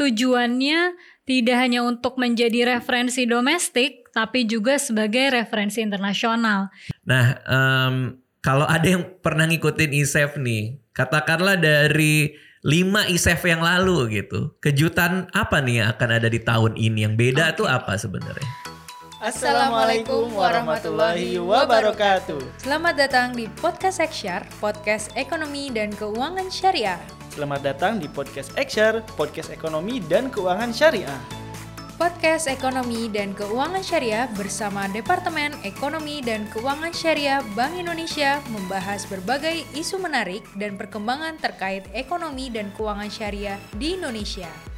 tujuannya tidak hanya untuk menjadi referensi domestik, tapi juga sebagai referensi internasional. Nah, um, kalau ada yang pernah ngikutin ISEF nih, katakanlah dari 5 ISEF yang lalu gitu, kejutan apa nih yang akan ada di tahun ini yang beda okay. tuh apa sebenarnya? Assalamualaikum warahmatullahi wabarakatuh. Selamat datang di Podcast Eksyar, podcast ekonomi dan keuangan syariah. Selamat datang di Podcast Eksyar, podcast ekonomi dan keuangan syariah. Podcast Ekonomi dan Keuangan Syariah bersama Departemen Ekonomi dan Keuangan Syariah Bank Indonesia membahas berbagai isu menarik dan perkembangan terkait ekonomi dan keuangan syariah di Indonesia.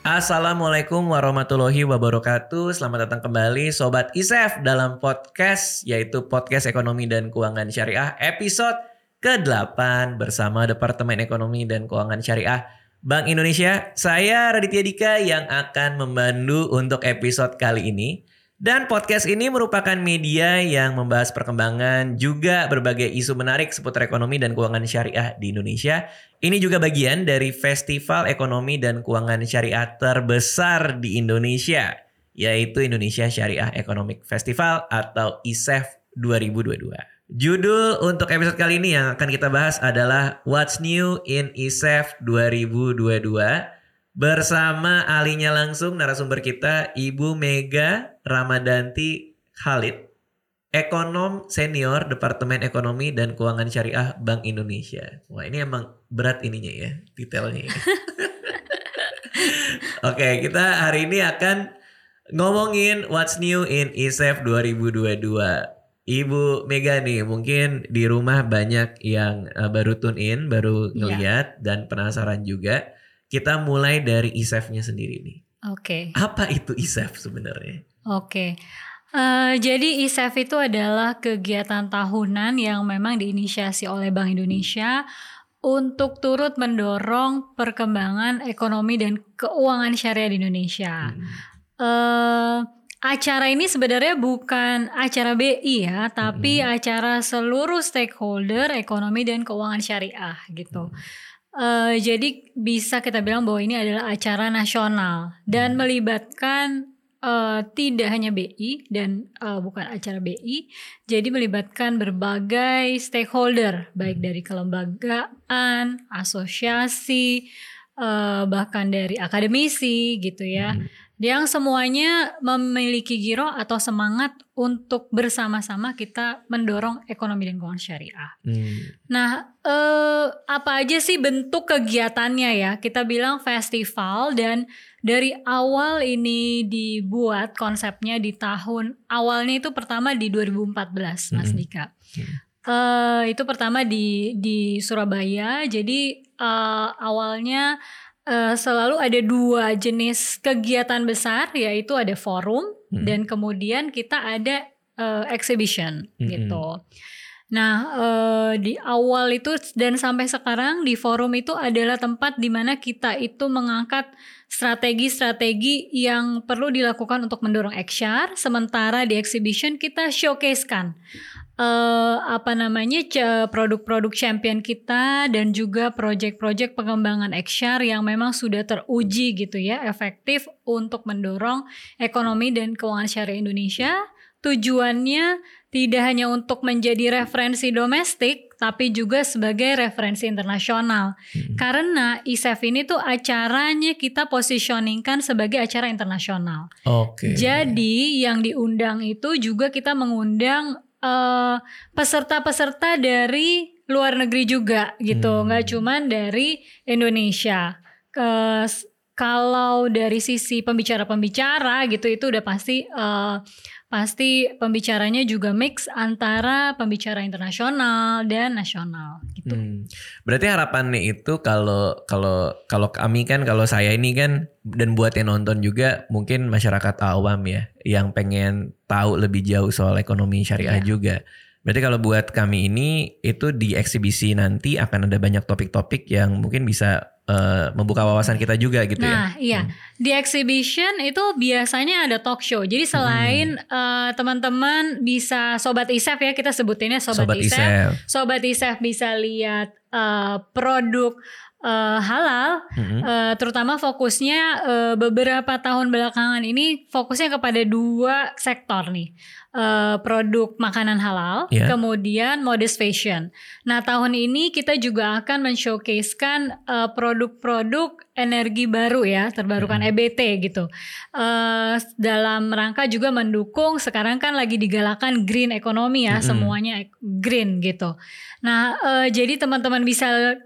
Assalamualaikum warahmatullahi wabarakatuh. Selamat datang kembali Sobat ISEF dalam podcast yaitu Podcast Ekonomi dan Keuangan Syariah episode ke-8 bersama Departemen Ekonomi dan Keuangan Syariah Bank Indonesia. Saya Raditya Dika yang akan membantu untuk episode kali ini. Dan podcast ini merupakan media yang membahas perkembangan juga berbagai isu menarik seputar ekonomi dan keuangan syariah di Indonesia. Ini juga bagian dari Festival Ekonomi dan Keuangan Syariah terbesar di Indonesia, yaitu Indonesia Syariah Economic Festival atau ISEF 2022. Judul untuk episode kali ini yang akan kita bahas adalah What's New in ISEF 2022 bersama alinya langsung narasumber kita Ibu Mega Ramadanti Khalid, ekonom senior Departemen Ekonomi dan Keuangan Syariah Bank Indonesia. Wah ini emang berat ininya ya, detailnya ya. Oke, kita hari ini akan ngomongin What's New in ISEF 2022. Ibu Mega nih mungkin di rumah banyak yang uh, baru tune in, baru iya. ngeliat yeah. dan penasaran juga. Kita mulai dari ISEF-nya sendiri nih. Oke. Okay. Apa itu ISEF sebenarnya? Oke. Okay. Uh, eh, jadi ISEF itu adalah kegiatan tahunan yang memang diinisiasi oleh Bank Indonesia untuk turut mendorong perkembangan ekonomi dan keuangan syariah di Indonesia. Hmm. Uh, acara ini sebenarnya bukan acara BI ya, tapi hmm. acara seluruh stakeholder ekonomi dan keuangan syariah gitu. Uh, jadi bisa kita bilang bahwa ini adalah acara nasional dan melibatkan uh, tidak hanya BI dan uh, bukan acara BI, jadi melibatkan berbagai stakeholder baik dari kelembagaan, asosiasi, uh, bahkan dari akademisi gitu ya. Hmm yang semuanya memiliki giro atau semangat untuk bersama-sama kita mendorong ekonomi dan keuangan syariah. Hmm. Nah, eh, apa aja sih bentuk kegiatannya ya? Kita bilang festival dan dari awal ini dibuat konsepnya di tahun awalnya itu pertama di 2014, Mas hmm. Dika. Hmm. Uh, itu pertama di di Surabaya. Jadi uh, awalnya uh, selalu ada dua jenis kegiatan besar yaitu ada forum hmm. dan kemudian kita ada uh, exhibition hmm. gitu. Nah uh, di awal itu dan sampai sekarang di forum itu adalah tempat di mana kita itu mengangkat strategi-strategi yang perlu dilakukan untuk mendorong eksyar. Sementara di exhibition kita showcasekan uh, apa namanya produk-produk champion kita dan juga project-project pengembangan eksyar yang memang sudah teruji gitu ya efektif untuk mendorong ekonomi dan keuangan syariah Indonesia. Tujuannya tidak hanya untuk menjadi referensi domestik tapi juga sebagai referensi internasional. Hmm. Karena ISEF ini tuh acaranya kita positioningkan sebagai acara internasional. Oke. Okay. Jadi yang diundang itu juga kita mengundang eh, peserta-peserta dari luar negeri juga gitu, hmm. nggak cuman dari Indonesia. Ke kalau dari sisi pembicara-pembicara gitu itu udah pasti uh, pasti pembicaranya juga mix antara pembicara internasional dan nasional gitu. Hmm. Berarti harapannya itu kalau kalau kalau kami kan kalau saya ini kan dan buat yang nonton juga mungkin masyarakat awam ya yang pengen tahu lebih jauh soal ekonomi syariah yeah. juga. Berarti kalau buat kami ini itu di eksibisi nanti akan ada banyak topik-topik yang mungkin bisa uh, membuka wawasan kita juga gitu nah, ya. Nah, iya. Hmm. Di exhibition itu biasanya ada talk show. Jadi selain hmm. uh, teman-teman bisa sobat isef ya kita sebutinnya sobat, sobat isef. Sobat isef bisa lihat uh, produk uh, halal, Mm-mm. uh, terutama fokusnya uh, beberapa tahun belakangan ini fokusnya kepada dua sektor nih, Uh, produk makanan halal, Ya. kemudian modest fashion. Nah tahun ini kita juga akan men-showcasekan uh, produk-produk energi baru ya, terbarukan EBT gitu. Uh, dalam rangka juga mendukung sekarang kan lagi digalakan green economy ya, Mm-mm. semuanya green gitu. Nah, eh, jadi teman-teman bisa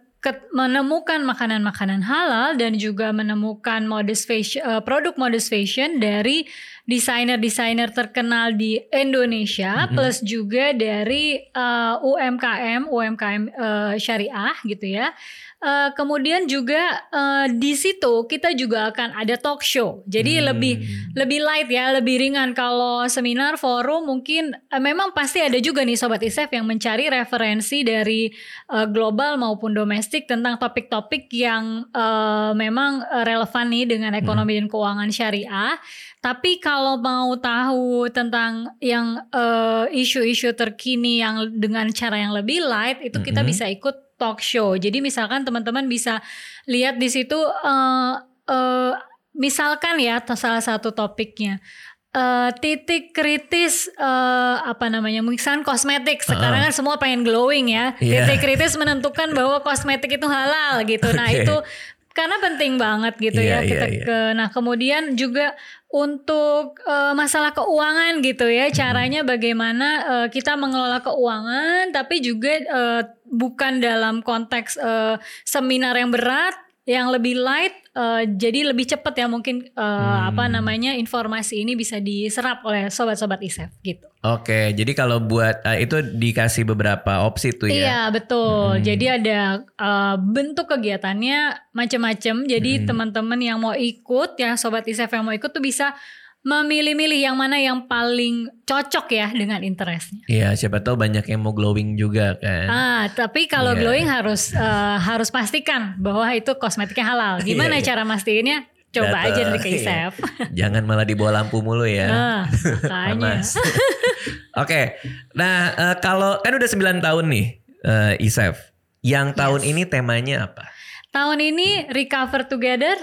menemukan makanan-makanan halal dan juga menemukan modest fashion, eh, produk modest fashion dari desainer-desainer terkenal di Indonesia Mhm. plus juga dari eh, UMKM UMKM eh, syariah gitu ya. Eh, kemudian juga eh, di situ kita juga akan ada talk show. Jadi Hmm. lebih lebih light ya, lebih ringan. Kalau seminar, forum mungkin eh, memang pasti ada juga nih sobat ISEF yang mencari referensi dari eh, global maupun domestik tentang topik-topik yang eh, memang relevan nih dengan ekonomi dan keuangan syariah. Tapi kalau mau tahu tentang yang eh, isu-isu terkini yang dengan cara yang lebih light itu kita Mhm. bisa ikut talk show. Jadi misalkan teman-teman bisa lihat di situ eh, eh, misalkan ya salah satu topiknya eh, titik kritis eh, apa namanya misalkan kosmetik sekarang kan semua pengen glowing ya Iya. titik kritis menentukan bahwa kosmetik itu halal gitu nah Oke. itu karena penting banget gitu Iya, ya kita iya, iya. ke nah kemudian juga untuk eh, masalah keuangan gitu ya caranya bagaimana eh, kita mengelola keuangan tapi juga eh, bukan dalam konteks eh, seminar yang berat yang lebih light eh, jadi lebih cepat ya mungkin eh, apa namanya informasi ini bisa diserap oleh sobat-sobat ISEF gitu. Oke, jadi kalau buat eh, itu dikasih beberapa opsi tuh ya. Iya betul. Hmm. Jadi ada uh, bentuk kegiatannya macam-macam. Jadi Hmm. teman-teman yang mau ikut, ya sobat ISEF yang mau ikut tuh bisa memilih-milih yang mana yang paling cocok ya dengan interestnya. Iya, siapa tahu banyak yang mau glowing juga kan. Ah, tapi kalau Iya. glowing harus uh, harus pastikan bahwa itu kosmetiknya halal. Gimana Iya, iya. cara mastiinnya? Coba aja nanti ke iya. ISEF. Jangan malah di bawah lampu mulu ya. Nah, makanya. Panas. Oke, nah eh, kalau kan udah 9 tahun nih eh, Isef. Yang tahun Yes. ini temanya apa? Tahun ini Recover Together,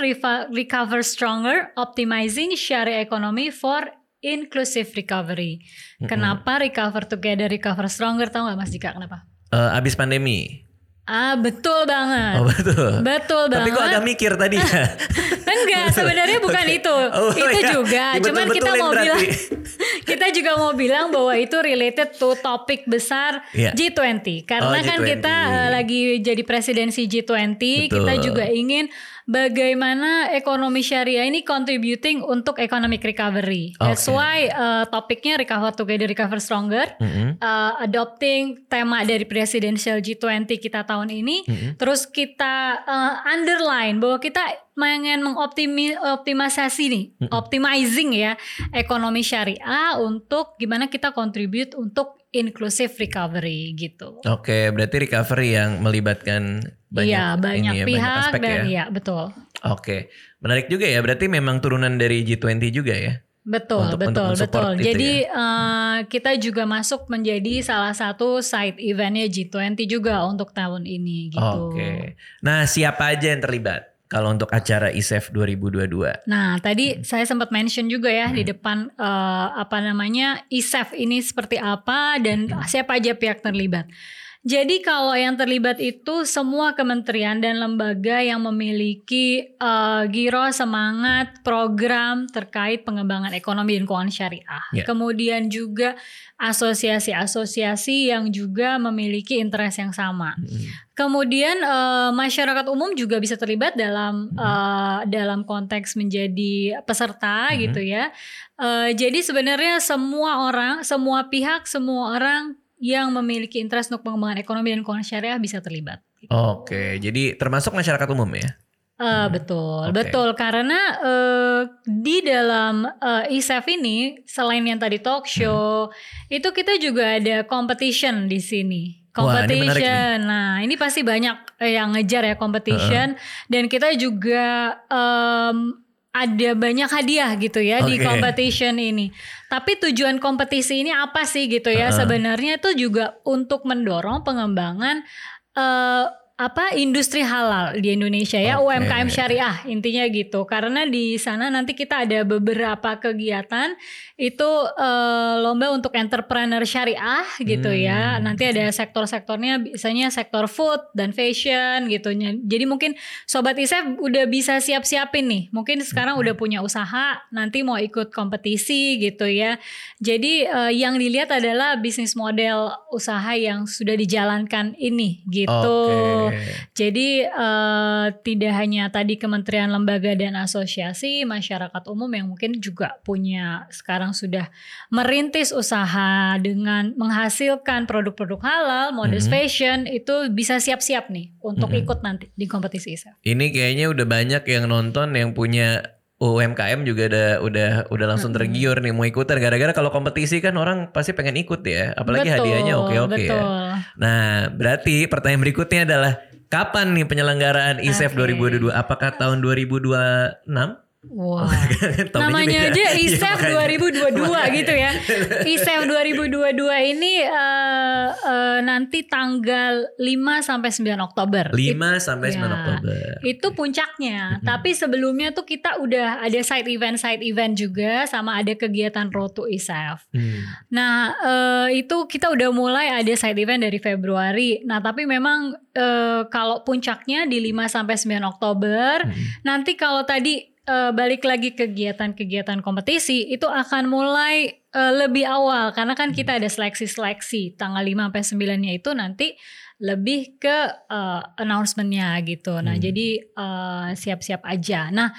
Recover Stronger, Optimizing Syariah Economy for Inclusive Recovery. Kenapa Recover Together, Recover Stronger? Tahu nggak Mas Dika kenapa? Eh, abis pandemi. Ah betul banget. Oh betul. Betul Tapi banget. kok agak mikir tadi ya? Enggak, sebenarnya bukan Oke. itu. Oh, itu iya. juga. Cuman kita mau berarti. bilang kita juga mau bilang bahwa itu related to topik besar Iya. G20. Karena Oh, kan G20. kita eh, lagi jadi presidensi G20, kita Betul. juga ingin bagaimana ekonomi syariah ini contributing untuk economic recovery. That's Oke. why eh, topiknya recover together, recover stronger. Mm-mm. Uh, adopting tema dari presidential G20 kita tahun ini, Mm-mm. terus kita uh, underline bahwa kita pengen mengoptimisasi nih, optimizing ya ekonomi syariah untuk gimana kita contribute untuk inclusive recovery gitu. Oke, berarti recovery yang melibatkan banyak, Iya banyak ini ya, pihak banyak aspek dan ya. iya betul. Oke, menarik juga ya. Berarti memang turunan dari G20 juga ya. Betul, Untuk- betul, untuk betul. Jadi ya. eh, kita juga masuk menjadi salah satu side eventnya G20 juga untuk tahun ini gitu. Oke. Nah, siapa aja yang terlibat kalau untuk acara ISEF 2022? Nah, tadi saya sempat mention juga ya di depan eh, apa namanya ISEF ini seperti apa dan siapa aja pihak terlibat. Jadi kalau yang terlibat itu semua kementerian dan lembaga yang memiliki eh, giro semangat program terkait pengembangan ekonomi dan keuangan syariah. Ya. Kemudian juga asosiasi-asosiasi yang juga memiliki interest yang sama. Mm. Kemudian eh, masyarakat umum juga bisa terlibat dalam eh, dalam konteks menjadi peserta Mhm. gitu ya. Eh, jadi sebenarnya semua orang, semua pihak, semua orang yang memiliki interest untuk pengembangan ekonomi dan keuangan syariah bisa terlibat. Oke, jadi termasuk masyarakat umum ya? Eh, betul, Oke. betul karena eh, di dalam ISEF ini selain yang tadi talk Hmm. show, itu kita juga ada competition di sini. Wah, ini menarik Competition. Nah, ini pasti banyak yang ngejar ya competition dan kita juga em, ada banyak hadiah gitu ya di Oke. competition ini. Tapi tujuan kompetisi ini apa sih gitu ya? Uh-uh. Sebenarnya itu juga untuk mendorong pengembangan eh, apa industri halal di Indonesia ya Oke. UMKM syariah intinya gitu karena di sana nanti kita ada beberapa kegiatan itu eh, lomba untuk entrepreneur syariah gitu ya Hmm. nanti ada sektor-sektornya biasanya sektor food dan fashion gitu jadi mungkin sobat isef udah bisa siap-siapin nih mungkin sekarang Hmm. udah punya usaha nanti mau ikut kompetisi gitu ya jadi eh, yang dilihat adalah bisnis model usaha yang sudah dijalankan ini gitu Oke. Jadi eh, tidak hanya tadi kementerian lembaga dan asosiasi masyarakat umum yang mungkin juga punya sekarang sudah merintis usaha dengan menghasilkan produk-produk halal, modest Mhm. fashion itu bisa siap-siap nih untuk Mhm. ikut nanti di kompetisi ISEF. Ini kayaknya udah banyak yang nonton yang punya UMKM juga udah udah udah langsung tergiur nih mau ikutan gara-gara kalau kompetisi kan orang pasti pengen ikut ya apalagi Betul, hadiahnya oke-oke ya. Betul. Nah, berarti pertanyaan berikutnya adalah kapan nih penyelenggaraan ISEF Oke. 2022? Apakah tahun 2026? Wah. Tahunnya Namanya beda. aja Iya, ISEF makanya. 2022 Makanya. gitu ya. ISEF 2022 ini eh, eh, nanti tanggal 5 sampai 9 Oktober. 5 sampai 9 Ya. Oktober. Itu puncaknya. Tapi sebelumnya tuh kita udah ada side event side event juga sama ada kegiatan Road to ISEF. Hmm. Nah, eh, itu kita udah mulai ada side event dari Februari. Nah, tapi memang eh, kalau puncaknya di 5 sampai 9 Oktober, Hmm. nanti kalau tadi eh, balik lagi kegiatan-kegiatan kompetisi itu akan mulai eh, lebih awal karena kan kita ada seleksi-seleksi tanggal 5 sampai 9-nya itu nanti lebih ke eh, announcement-nya gitu. Nah, Hmm. jadi siap-siap aja. Nah,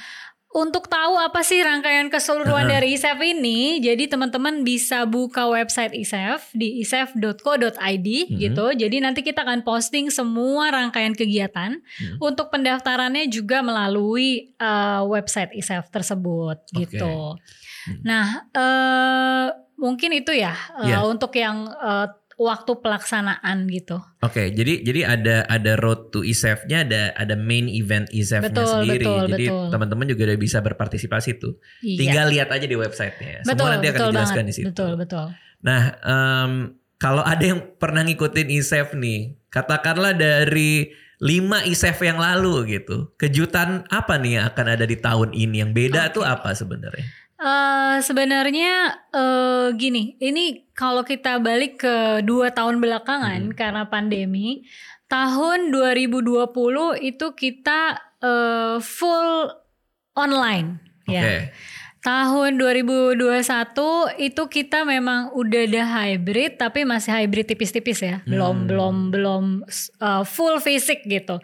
untuk tahu apa sih rangkaian keseluruhan Uh-huh. dari ISEF ini, jadi teman-teman bisa buka website ISEF di isef.co.id Mhm. gitu. Jadi nanti kita akan posting semua rangkaian kegiatan. Mhm. Untuk pendaftarannya juga melalui uh, website ISEF tersebut Oke. gitu. Hmm. Nah, eh, mungkin itu ya uh, Iya. untuk yang uh, waktu pelaksanaan gitu. Oke, jadi jadi ada ada road to ISEF-nya, ada ada main event ISEF-nya Betul, sendiri. betul, jadi teman-teman juga udah bisa berpartisipasi tuh. Iya. Tinggal lihat aja di websitenya. betul, Semua nanti akan dijelaskan banget. di situ. Betul, betul. Nah, em, kalau ada yang pernah ngikutin ISEF nih, katakanlah dari 5 ISEF yang lalu gitu. Kejutan apa nih yang akan ada di tahun ini? Yang beda tuh apa sebenarnya? Eh sebenarnya eh gini, ini kalau kita balik ke dua tahun belakangan Hmm. karena pandemi, tahun 2020 itu kita eh, full online, Oke. ya. Tahun 2021 itu kita memang udah ada hybrid tapi masih hybrid tipis-tipis ya. Belum Hmm. belum belum uh, full fisik gitu.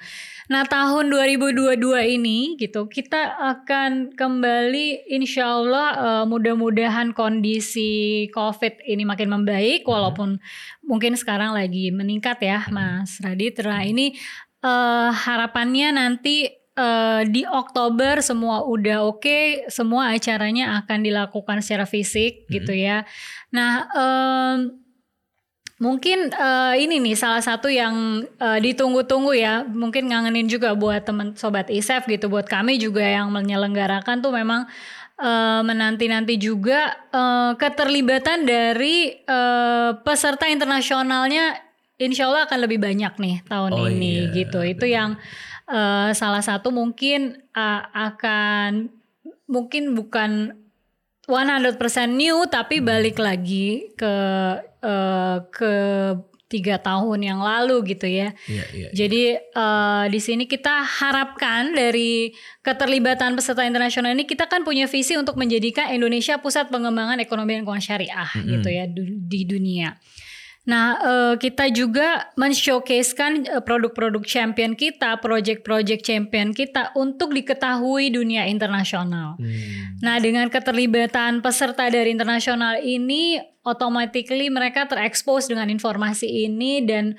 Nah, tahun 2022 ini gitu kita akan kembali insya Allah uh, mudah-mudahan kondisi COVID ini makin membaik walaupun mungkin sekarang lagi meningkat ya, Mas Radit. Nah, ini uh, harapannya nanti eh, di Oktober semua udah oke, semua acaranya akan dilakukan secara fisik Mhm. gitu ya. Nah, em, mungkin eh, ini nih salah satu yang eh, ditunggu-tunggu ya, mungkin ngangenin juga buat teman sobat ISEF gitu, buat kami juga yang menyelenggarakan tuh memang eh, menanti-nanti juga eh, keterlibatan dari eh, peserta internasionalnya insya Allah akan lebih banyak nih tahun Oh ini iya, gitu. Itu yang eh, salah satu mungkin eh, akan mungkin bukan 100% new tapi balik lagi ke eh, ke tiga tahun yang lalu gitu ya. Iya, iya. Jadi eh, di sini kita harapkan dari keterlibatan peserta internasional ini kita kan punya visi untuk menjadikan Indonesia pusat pengembangan ekonomi dan keuangan syariah Mm-mm. gitu ya du- di dunia. Nah, eh, kita juga men-showcasekan eh, produk-produk champion kita, project-project champion kita untuk diketahui dunia internasional. Hmm. Nah, dengan keterlibatan peserta dari internasional ini, automatically mereka terekspos dengan informasi ini dan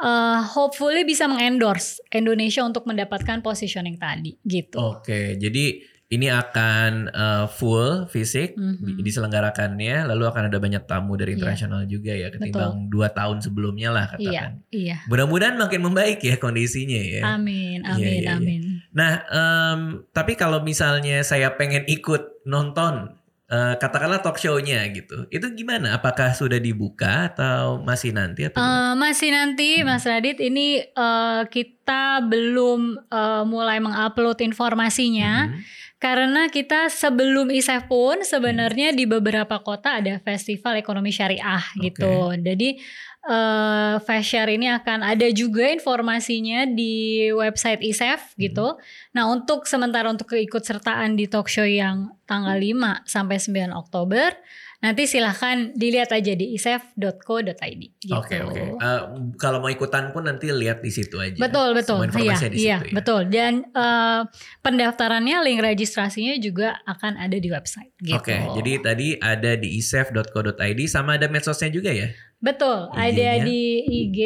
uh, hopefully bisa mengendorse Indonesia untuk mendapatkan positioning tadi, gitu. Oke, jadi ini akan uh, full fisik Mhm. di- diselenggarakannya, lalu akan ada banyak tamu dari Iya. internasional juga ya, ketimbang dua tahun sebelumnya lah Iya, katakan. iya. Mudah-mudahan makin membaik ya kondisinya ya. Amin, Iya, amin, iya, iya. amin. Nah, em, tapi kalau misalnya saya pengen ikut nonton eh, katakanlah talk show-nya gitu. Itu gimana? Apakah sudah dibuka atau masih nanti atau? Eh, masih nanti Mas Radit ini eh, kita belum eh, mulai mengupload informasinya Mhm. Karena kita sebelum ISEF pun sebenarnya di beberapa kota ada festival ekonomi syariah gitu. Jadi eh Fast Share ini akan ada juga informasinya di website ISEF gitu. Nah, untuk sementara untuk keikutsertaan di talk show yang tanggal 5 sampai 9 Oktober, nanti silahkan dilihat aja di isef.co.id gitu. Oke oke. Eh, kalau mau ikutan pun nanti lihat di situ aja. Betul betul. Semua Iya, informasinya di iya, situ ya. betul. Dan eh, pendaftarannya link registrasinya juga akan ada di website gitu. Oke, jadi tadi ada di isef.co.id sama ada medsosnya juga ya? Betul, ada di IG,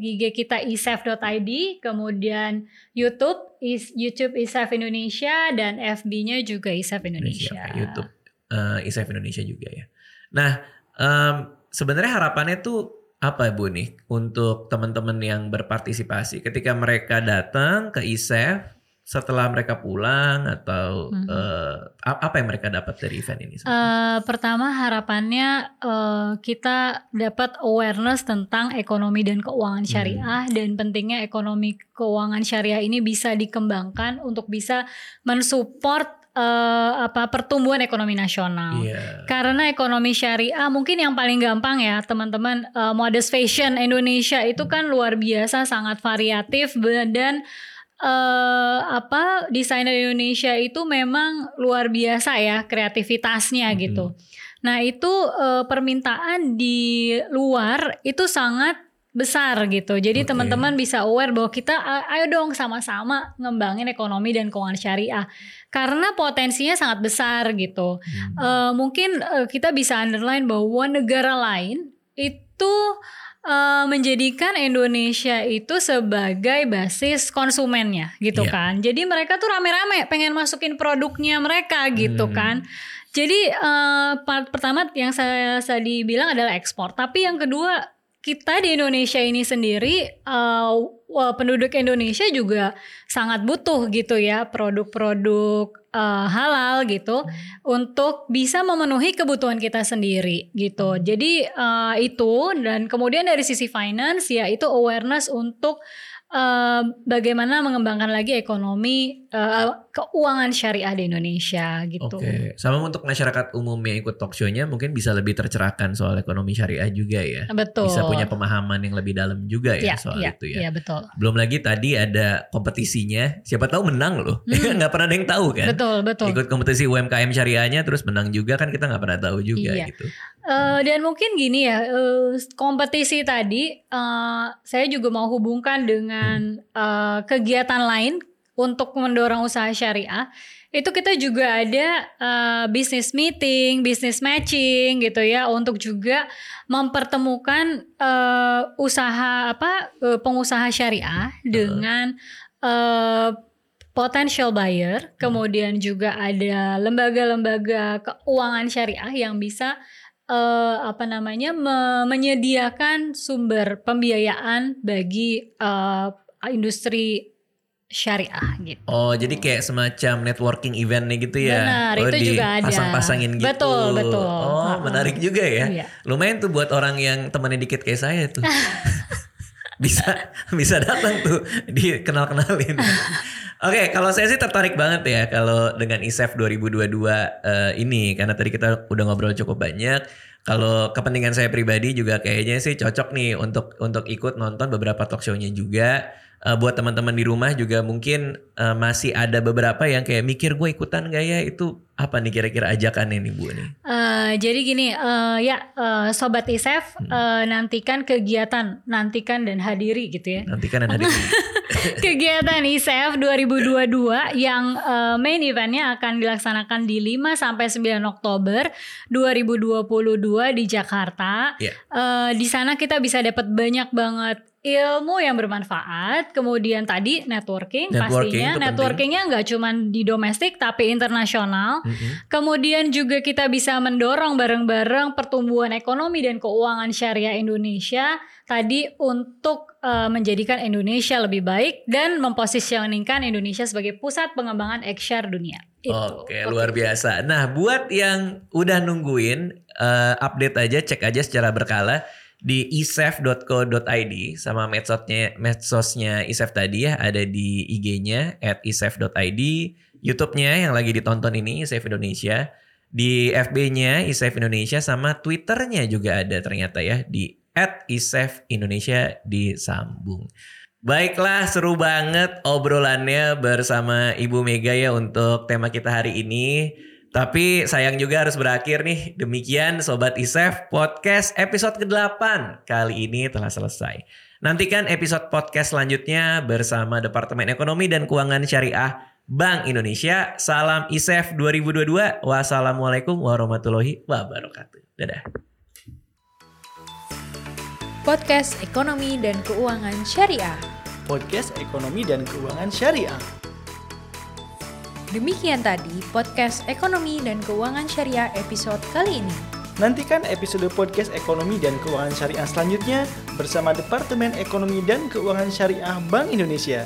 IG kita isef.id, kemudian YouTube, is, YouTube Isef Indonesia, dan FB-nya juga Isef Indonesia. Oke, YouTube eh, ISEF Indonesia juga ya. Nah, em, sebenarnya harapannya tuh apa Bu nih untuk teman-teman yang berpartisipasi ketika mereka datang ke ISEF setelah mereka pulang atau eh, a- apa yang mereka dapat dari event ini? Eh, pertama harapannya eh, kita dapat awareness tentang ekonomi dan keuangan Hmm. syariah dan pentingnya ekonomi keuangan syariah ini bisa dikembangkan untuk bisa mensupport eh, apa pertumbuhan ekonomi nasional. Iya. Karena ekonomi syariah mungkin yang paling gampang ya teman-teman eh, modest fashion Indonesia itu kan luar biasa sangat variatif dan eh apa desainer Indonesia itu memang luar biasa ya kreativitasnya Mhm. gitu. Nah itu eh, permintaan di luar itu sangat besar gitu. Jadi Oke. teman-teman bisa aware bahwa kita ayo dong sama-sama ngembangin ekonomi dan keuangan syariah karena potensinya sangat besar gitu. Hmm. Eh, mungkin eh, kita bisa underline bahwa negara lain itu eh, menjadikan Indonesia itu sebagai basis konsumennya gitu Iya. kan. Jadi mereka tuh rame-rame pengen masukin produknya mereka gitu Hmm. kan. Jadi eh, part pertama yang saya tadi bilang adalah ekspor. Tapi yang kedua kita di Indonesia ini sendiri wah, penduduk Indonesia juga sangat butuh gitu ya produk-produk eh, halal gitu untuk bisa memenuhi kebutuhan kita sendiri gitu. Jadi eh, itu dan kemudian dari sisi finance ya itu awareness untuk bagaimana mengembangkan lagi ekonomi eh, keuangan syariah di Indonesia gitu. Oke, sama untuk masyarakat umum yang ikut talk show-nya mungkin bisa lebih tercerahkan soal ekonomi syariah juga ya. Betul. Bisa punya pemahaman yang lebih dalam juga ya, Iya, soal iya, itu ya. Iya betul. Belum lagi tadi ada kompetisinya, siapa tahu menang loh. nggak pernah ada yang tahu kan. Hmm. Betul betul. Ikut kompetisi UMKM syariahnya terus menang juga kan kita nggak pernah tahu juga Iya. gitu. Eh, dan mungkin gini ya eh, kompetisi tadi eh, saya juga mau hubungkan dengan eh, kegiatan lain untuk mendorong usaha syariah itu kita juga ada eh, business meeting, business matching gitu ya untuk juga mempertemukan eh, usaha apa eh, pengusaha syariah dengan eh, potential buyer, kemudian juga ada lembaga-lembaga keuangan syariah yang bisa eh, apa namanya me- menyediakan sumber pembiayaan bagi eh, industri syariah gitu. Oh, jadi kayak semacam networking eventnya gitu ya. Benar, oh, itu juga ada. Pasang-pasangin gitu. Betul, betul. Oh, menarik juga ya. Iya. Lumayan tuh buat orang yang temannya dikit kayak saya tuh. bisa bisa datang tuh dikenal-kenalin. Oke, kalau saya sih tertarik banget ya kalau dengan ISEF 2022 eh, ini karena tadi kita udah ngobrol cukup banyak. Kalau kepentingan saya pribadi juga kayaknya sih cocok nih untuk untuk ikut nonton beberapa talk show-nya juga. Eh, buat teman-teman di rumah juga mungkin eh, masih ada beberapa yang kayak mikir gue ikutan gak ya itu apa nih kira-kira ajakannya nih Bu nih? Eh, jadi gini, eh, ya eh, sobat ISEF eh, nantikan kegiatan, nantikan dan hadiri gitu ya. Nanti kan ada di kegiatan ISEF 2022 yang eh, main eventnya akan dilaksanakan di 5 sampai 9 Oktober 2022 di Jakarta. Iya. Eh, di sana kita bisa dapat banyak banget ilmu yang bermanfaat. Kemudian tadi networking, Networking pastinya networkingnya nggak cuma di domestik tapi internasional. Mm-mm. Kemudian juga kita bisa mendorong bareng-bareng pertumbuhan ekonomi dan keuangan syariah Indonesia tadi untuk eh, menjadikan Indonesia lebih baik dan mempositioningkan Indonesia sebagai pusat pengembangan ekshare dunia. Itu. Oke, luar biasa. Nah, buat yang udah nungguin eh, update aja, cek aja secara berkala di isef.co.id sama medsosnya medsosnya isef tadi ya ada di IG-nya at isef.id, YouTube-nya yang lagi ditonton ini isef Indonesia, di FB-nya isef Indonesia sama Twitter-nya juga ada ternyata ya di at isef Indonesia disambung. Baiklah, seru banget obrolannya bersama Ibu Mega ya untuk tema kita hari ini. Tapi sayang juga harus berakhir nih. Demikian Sobat Isef podcast episode ke-8 kali ini telah selesai. Nantikan episode podcast selanjutnya bersama Departemen Ekonomi dan Keuangan Syariah Bank Indonesia. Salam Isef 2022. Wassalamualaikum warahmatullahi wabarakatuh. Dadah. Podcast Ekonomi dan Keuangan Syariah. Podcast Ekonomi dan Keuangan Syariah. Demikian tadi podcast Ekonomi dan Keuangan Syariah episode kali ini. Nantikan episode podcast Ekonomi dan Keuangan Syariah selanjutnya bersama Departemen Ekonomi dan Keuangan Syariah Bank Indonesia.